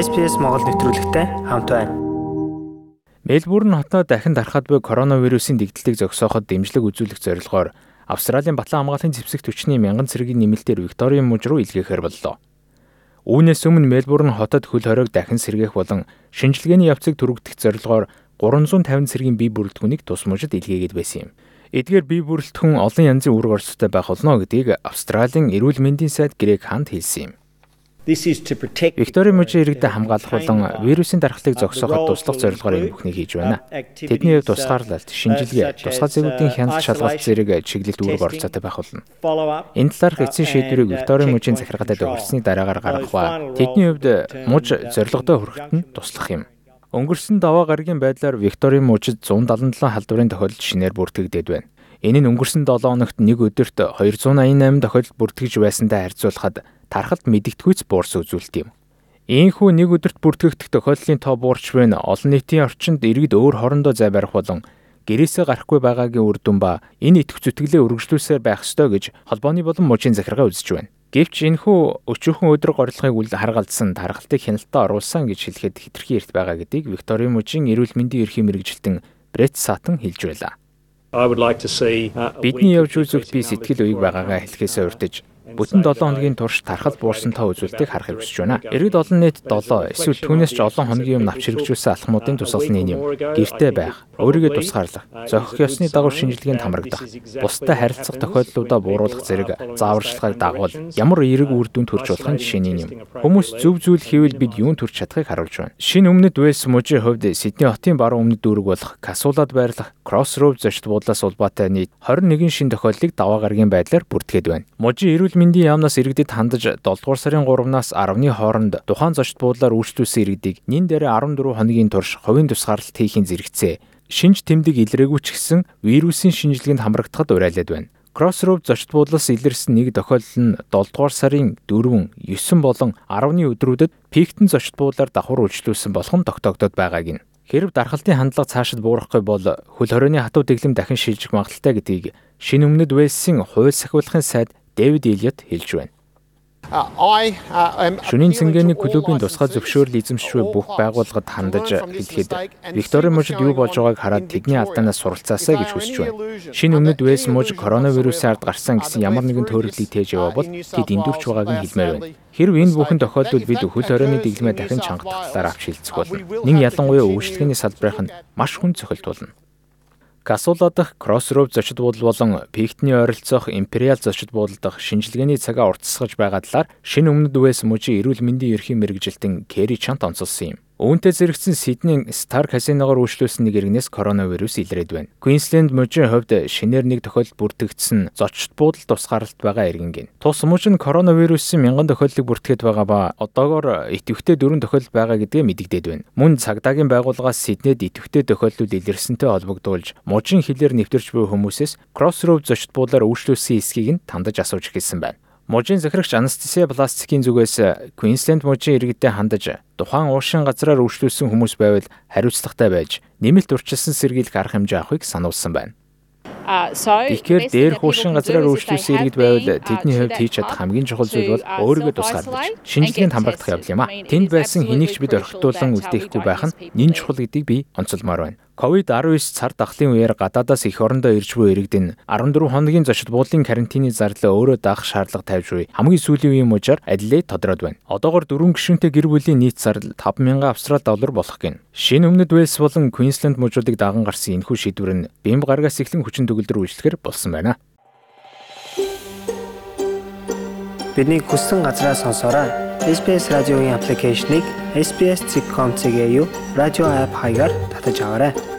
SPS Монгол нэвтрүүлэгтэй хамт байна. Мельбурн хотод дахин дарахад буй коронавирусын дэгдэлтийг зогсооход дэмжлэг үзүүлэх зорилгоор Австралийн Батлан хамгааллын зэвсэг түвшний мянган цэргийн нэмэлтээр Викторийн мужи руу илгээхээр боллоо. Үүнээс өмнө Мельбурн хотод хөл хориг дахин сэргээх болон шинжилгээний явцыг түргэх зорилгоор 350 цэргийн бие бүрэлдэхүүнийг тус мужид илгээгээд байсан юм. Эдгээр бие бүрэлдэхүүн олон янзын үүрэг орцтой байх болно гэдгийг Австралийн эрүүл мэндийн сайд Грег Хант хэлсэн юм. Виктори мужийн иргэдэд хамгаалах болон вирусын дархлыг зогсооход туслах зорилгоор энэ бүхнийг хийж байна. Тэдний хувьд тусгаарлалт, шинжилгээ, тусгай зэвүүдийн хяналт шалгалт зэрэг чиглэлд үүрэг оролцоотой байх болно. Энэ талаарх эцсийн шийдвэрийг Виктори мужийн захиргаатад хүрсний дараагаар гаргах ба тэдний хувьд муж зорилгодоо хүрэхэд нь туслах юм. Өнгөрсөн даваа гарагийн байдлаар Викторийн мужид 177 халдварын тохиолдол шинээр бүртгэгдээд байна. Энэ нь өнгөрсөн 7 хоногт нэг өдөрт 288 тохиолдол бүртгэж байсантай харьцуулахад тархалт мэдэгдэхүйц буурс үзүүлэлт юм. Ийхүү нэг өдөрт бүртгэгдэх тохиолдлын тоо буурч буй нь олон нийтийн орчинд иргэд өөр хоорондоо зай барих болон гэрээсээ гарахгүй байгаагийн үр дүн ба энэ итгэх зүтгэлээ үргэлжлүүлсээр байх ёстой гэж холбооны болон мужийн захиргаа үзэж байна. Гэвч энэхүү өчүүхэн өдрөг орлогыг үл харгалзсан тархалтыг хяналтаа оруулсан гэж хэлэхэд хитрхи эрт байгаа гэдгийг Викторийн мужийн эрүүл мэндийн ерхий мэрэгжилтэн Брэт Сатан хэлж байлаа. Бидний явж үзэх би сэтгэл үеиг байгаагаа хэлхээсээ урьдж Бүтэн 7 хоногийн турш тархал буурсан тоо үзүүлэлтийг харахыг хүсэж байна. Иргэд олон нийт 7 эсвэл түүнээс ч олон хоногийн юм навч хэрэгжүүлсэн алхмуудын тусгалны юм. Гэртээ байх, өөрийгөө тусгаарлах, зохих ёсны дагуу шинжилгээнд хамрагдах, бусдад харилцах тохиолдлуудаа бууруулах зэрэг зааварчилгааг дагуул ямар эерэг үр дүн төрж болохын жишээний юм. Хүмүүс зөв зүйл хийвэл бид юун төрж чадахыг харуулж байна. Шинэ өмнөд Вэлс мужийн хувьд Сидней хотын баруун өмнөд дүүрэг болох Касуулад байрлах Crossroads зочд буудлаас улбаатай нийт 21 шин тохиолдлыг даваа гарагийн байдлаар бүртгээд байна. Мужийн эрүүл мэндийн яамнаас иргэдэд хандаж 7 дугаар сарын 3-наас 10-ны хооронд тухайн зочд буудлаар үйлчлүүлсэн иргэдийг нин дээр 14 хоногийн турш хувийн тусгаарлалт хийхин зэрэгцээ. Шинж тэмдэг илрээгүй ч гэсэн вирусын шинжилгээнд хамрагдахад уриалаад байна. Crossroads зочд буудлаас илэрсэн нэг тохиолдол нь 7 дугаар сарын 4, 9 болон 10-ны өдрүүдэд пиктэн зочд буудлаар давхар үйлчлүүлсэн болох нь тогтоогдоод байгааг нь. Хэрв дархалтын хандлага цаашид буурахгүй бол хөл хорионы хатуу дэглэм дахин шилжих магадaltaй гэдгийг шинэ өмнөд Вэлсийн хууль сахиулахын сайд Дэвид Элиот хэлж байна. Шөнийн цэнгэний клубын тусгай зөвшөөрөл эзэмшгүй бүх байгууллагад хандаж хэлэхэд Викторийн мужид юу болж байгааг хараад тэдний алдаанаас суралцаасаа гэж хүсэж байна. Шинэ өмнөд Вэлс муж коронавирусын ард гарсан гэсэн ямар нэгэн төөрөглийг тээж явбал тэд эндүрч байгааг нь хэлмээр байна. Хэрв энэ бүхэн тохиолдвол бид хөл хорионы дэглэмээ дахин чангах талаар авч хэлцэх болно. Нин ялангуяа үйлчлэгээний салбарынх нь маш хүн цохилт болно. Касула дахь Crossroads зочид буудал болон Пиктний ойролцоох Imperial зочид буудал дахь шинжилгээний цагаа уртасгаж байгаа талаар шинэ өмнөд Үэс мужийн эрүүл мэндийн ерхий мэрэгжилтэн Кэри Чант онцолсон юм. Үүнтэй зэрэгцэн Сиднейн Star Casino-гоор үйлчлүүлсэн нэг иргэнээс коронавирус илрээд байна. Queensland мужийн хувьд шинээр нэг тохиолдол бүртгэгдсэн зочд буудал тусгаарлалт байгаа иргэнгийн. Тус муж нь коронавирусын мянган тохиолдлыг бүртгээд байгаа ба одоогоор идэвхтэй дөрвөн тохиолдол байгаа гэдгээ мэдэгдээд байна. Мөн цагдаагийн байгууллагаас Сиднейд идэвхтэй тохиолдол илэрсэнтэй холбогдуулж мужийн хилээр нэвтэрч буй хүмүүсээс Crossroads зочд буудлаар үйлчлүүлсэн эсхийг нь тандаж асууж хэлсэн байна. Мужийн захирагч Анастасия Пластикийн зүгээс Queensland мужийн иргэдэд хандаж тухайн уушин газраар үйлчлүүлсэн хүмүүс байвал хариуцлагатай байж нэмэлт урьдчилсан сэргийлэх арга хэмжээ авахыг сануулсан байна. Тэгэхээр дээр хуушин газраар үйлчлүүлсэн иргэд байвал тэдний хувьд хийж чадах хамгийн чухал зүйл бол өөрийгөө тусгаарлаж шинжилгээнд хамрагдах явдал юм а. Тэнд байсан хэнийг ч бид орхитуулан үлдээхгүй байх нь нин чухал гэдгийг би онцолмоор байна. COVID-19 цар тахлын үеэр гадаадаас их орондоо ирж буй иргэдэн 14 хоногийн зочид буудлын карантины зарлаа өөрөө даах шаардлага тавьж буй хамгийн сүүлийн үеийн мужаар Адлейд тодроод байна. Одоогор дөрвөн гишүүнтэй гэр бүлийн нийт зардал 5000 австрал доллар болох гин. Шинэ өмнөд Вэлс болон Квинсленд мужуудыг даган гарсан энэхүү шийдвэр нь бямб гаргаас эхлэн хүчин төгөлдөр үйлчлэхээр болсон байна. Бидний хүссэн газраа сонсоорой. SBS радиогийн аппликейшнийг SBS.com.cg радио апп хаягаар татаж аваарай.